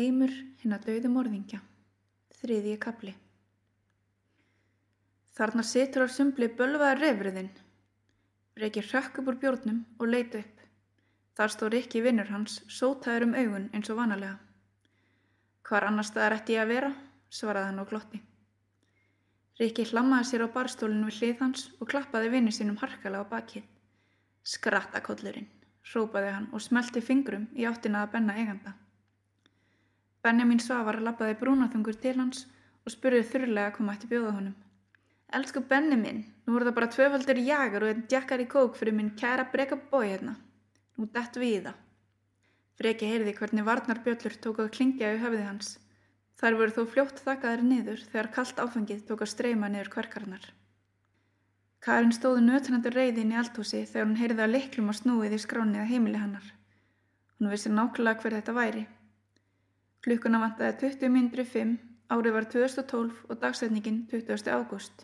Heimur hinn að dauðu morðingja. Þriðji kapli. Þarna situr á sumbli bölvaðar reyfriðinn. Reykir hrakk upp úr bjórnum og leit upp. Þar stóð Rikki vinnur hans, sótaður um augun eins og vanalega. Hvar annar staðar ætti ég að vera, svaraði hann á glotti. Rikki hlammaði sér á barstólinu við hlið hans og klappaði vinnu sínum harkalega á bakið. Skrattakollurinn, rópaði hann og smelti fingrum í áttina að benna eiganda. Benjamin Svavar lappaði brúnaþungur til hans og spurði þurrlega hvað mætti bjóða honum. Elsku Benni minn, nú voru það bara tvöfaldir jagar og einn djakkar í kók fyrir minn kæra breka bói hérna. Nú dætt við í það. Freki heyrði hvernig varnarbjöllur tók að klingja í höfði hans. Þar voru þó fljótt þakkaðar niður þegar kallt áfengið tók að streyma niður kverkarnar. Karin stóði nötunandur reyði inn í eldhúsi þegar hún heyrði að liklum að snúið í skránið heimili hannar. Hún vissi nákvæmlega hver þetta væri. Klukkuna vantaði 20 mindri 5, árið var 2012 og dagsetningin 20. ágúst.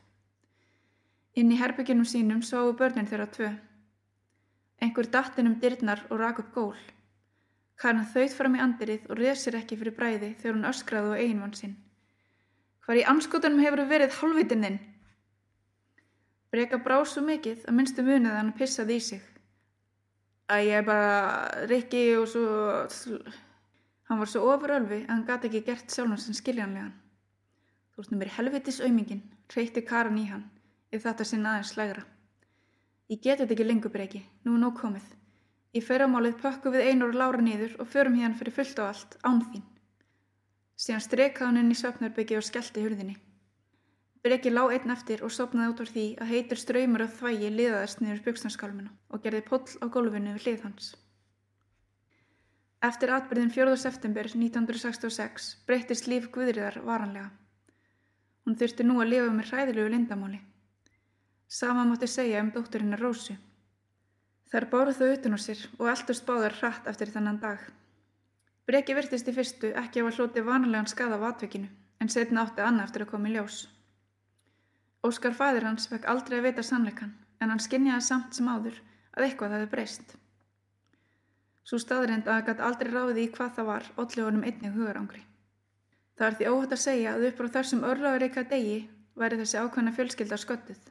Inn í herbygginum sínum sváu börnin þeirra tvö. Einhver dattin um dyrnar og rak upp gól. Karin þauð fram í andirið og reð sér ekki fyrir bræði þegar hún öskraði á eiginvann sinn. Hvar í anskotunum hefur verið halvvitinn þinn? Breka brá svo mikið að minnstu munið að hann pissaði í sig. Að ég bara rikki og svo... Hann var svo ofurölfi að hann gati ekki gert sjálfum sem skiljanlegan. Þú ert nú mér helvitis auðmingin, reyti Karin í hann, ef þetta sinna aðeins slægra. Ég geti þetta ekki lengur breki, nú er nóg komið. Í fyrramálið pökkum við einur og lára nýður og förum hérna fyrir fullt og allt, án þín. Síðan strekaði hann inn í söpnarbyggi og skellti hurðinni. Breki lá einn eftir og sopnaði út á því að heitur ströymur af þvægi liðaðist niður byggsnarskálminu og gerði poll á gólfinu við hlið hans. Eftir atbyrðin 4. september 1966 breytist líf Guðriðar varanlega. Hún þurfti nú að lifa með hræðilegu lindamáli. Sama mátti segja um dótturinnar Rósu. Þær báru þau utan á sér og eldust báðar hratt eftir þennan dag. Breki virtist í fyrstu ekki að hloti vanalegan skada af atvekinu en setna átti annað eftir að koma í ljós. Óskar fæður hans fekk aldrei að vita sannleikan en hann skinjaði samt sem áður að eitthvað hefði breyst. Svo staðrind að það gæti aldrei ráði í hvað það var honum einnig hugarangri. Það er því óhætt að segja að upp á þessum örlaðureika degi væri þessi ákvæmna fjölskylda sköttuð.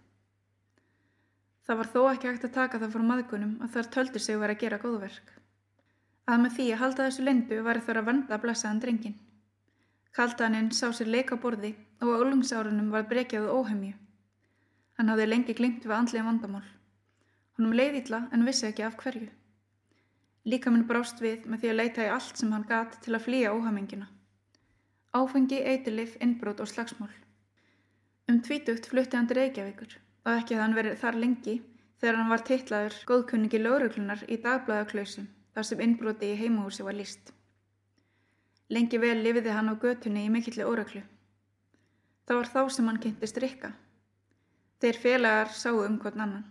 Það var þó ekki hægt að taka það frá maðgunum að þar töldu sig verið að gera góðverk. Að með því að halda þessu lindu væri þar að vanda að blessaðan drengin. Kaldaninn sá sér leika borði og á ólungsárunum var brekjað og óhemju. Hann hafði lengi glimt við andlega vandamál. Honum leiðilla en vissi ekki af hverju. Líka minn brást við með því að leita í allt sem hann gat til að flýja óhamingina. Áfengi, eitilif, innbrót og slagsmál. Um tvítugt flutti hann til Reykjavíkur og ekki að hann verið þar lengi þegar hann var teitlaður góðkunningi lauruglunar í dagblæðaklausum þar sem innbroti í heimahúsi var líst. Lengi vel lifiði hann á götunni í mikilli óreglu. Það var þá sem hann kynntist Rikka. Þeir félagar sáu um hvern annan.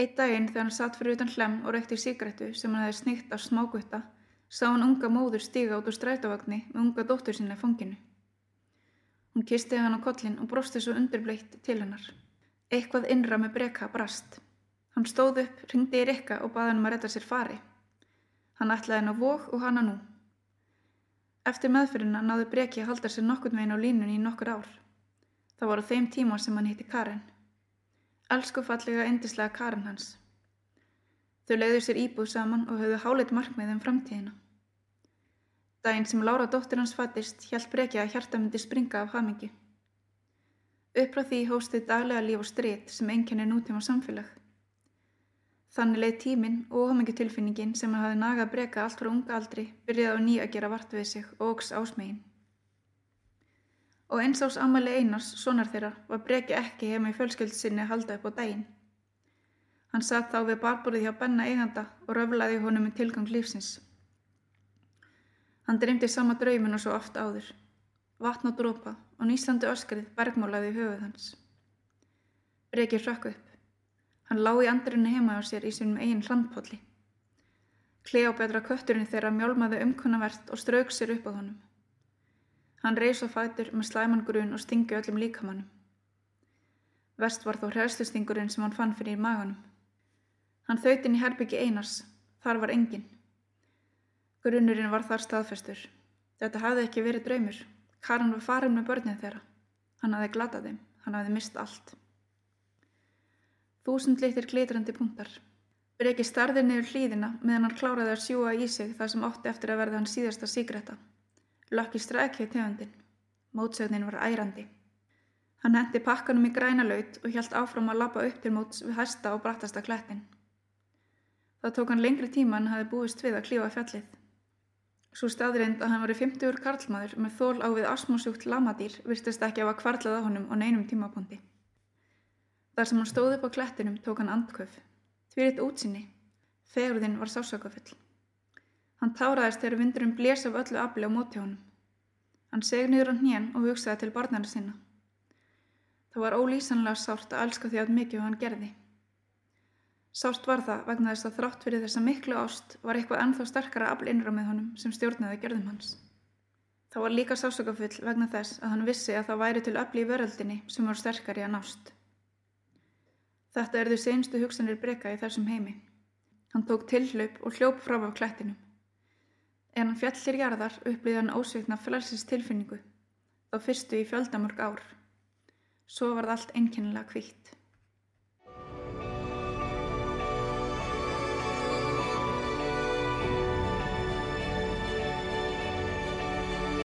Eitt daginn þegar hann satt fyrir utan hlem og reykti síkrettu sem hann hefði snikt á smágutta sá hann unga móður stiga út úr strætavagni með unga dóttur sinna fanginu. Hún kisti hann á kollin og brosti svo undirbleitt til hennar. Eitthvað innra með breka brast. Hann stóð upp, ringdi í Rikka og baði hann um að retta sér fari. Hann ætlaði henn á vók og hana nú. Eftir meðfyrirna náðu breki að halda sér nokkurn veginn á línunni í nokkur ár. Það voru þeim tíma sem hann hitti Karin. Elsku fallega endislega Karin hans. Þau leiðu sér íbúð saman og höfðu hálit markmið um framtíðina. Dæin sem Lára dóttir hans fattist hjælt breki að hjarta myndi springa af hamingi. Upp frá því hóstið daglega líf og strit sem enginni nútíma samfélag. Þannig leið tíminn og óhamingutilfinningin sem hann hafi nagað breka allt frá unga aldri byrjaði á ný að gera vart við sig og ógs ásmegin. Og eins ás ammali einars, sonar þeirra, var breki ekki heima í fjölskyldsinni að halda upp á daginn. Hann satt þá við barborið hjá benna eiganda og röflaði honum í tilgang lífsins. Hann dreymdi sama draumin og svo oft áður vatn og drópa og nýstandi öskrið bergmálaði í höfuð hans. Breki hrökk upp. Hann lá í andrinu heima á sér í sínum eigin hlandpolli. Kleóbetra kötturinn þeirra mjálmaði umkunnavert og strauk sér upp á honum. Hann reys á fætur með slæmangrun og stingi öllum líkamannum. Vest var þó hræðslustingurinn sem hann fann fyrir í maganum. Hann þauðt inn í herbyggi einars, þar var engin. Grunnurinn var þar staðfestur. Þetta hafði ekki verið draumur. Karan var farin með börnin þeirra. Hann hafði glatað þeim. Hann hafði mist allt. Þúsund litir glitrandi punktar. Breki starði niður hlýðina meðan hann kláraði að sjúa í sig það sem átti eftir að verða hann síðasta síkretta. Lokki strækja tegundin. Mótsögnin var ærandi. Hann hendi pakkanum í græna laut og hjælt áfram að lappa upp til móts við hæsta og brattasta klettin. Það tók hann lengri tíma en hafi búist við að klífa fjallið. Svo staðrind að hann var í 50 karlmaður með þól á við asmosjúkt lamadýr virtist ekki að kvarlað á honum á neinum tímapunkti. Þar sem hann stóði upp á klettinum tók hann andköf. Því eitt útsinni. Fegurðin var sásökafull. Hann táraðist þegar vindurum blés af öllu afli á móti honum. Hann seg niður á hnén og hugsaði til barnarna sinna. Það var ólýsanlega sárt að elska því að mikið hann gerði. Sárt var það vegna þess að þrátt fyrir þessa miklu ást var eitthvað ennþá sterkara afl innra með honum sem stjórnaði gerðum hans. Það var líka sásökafull vegna þess að hann vissi að það væri til afli í veröldinni sem var sterkari að nást. Þetta er þau senstu hugsanir breyka í þessum heimi. Hann tók tilhlaup og hljóp frá á klættinum. En hann fjallir jarðar upplýði hann ósveitna frelsist tilfinningu, þá fyrstu í fjöldamörg ár. Svo var það allt einkennilega kvítt.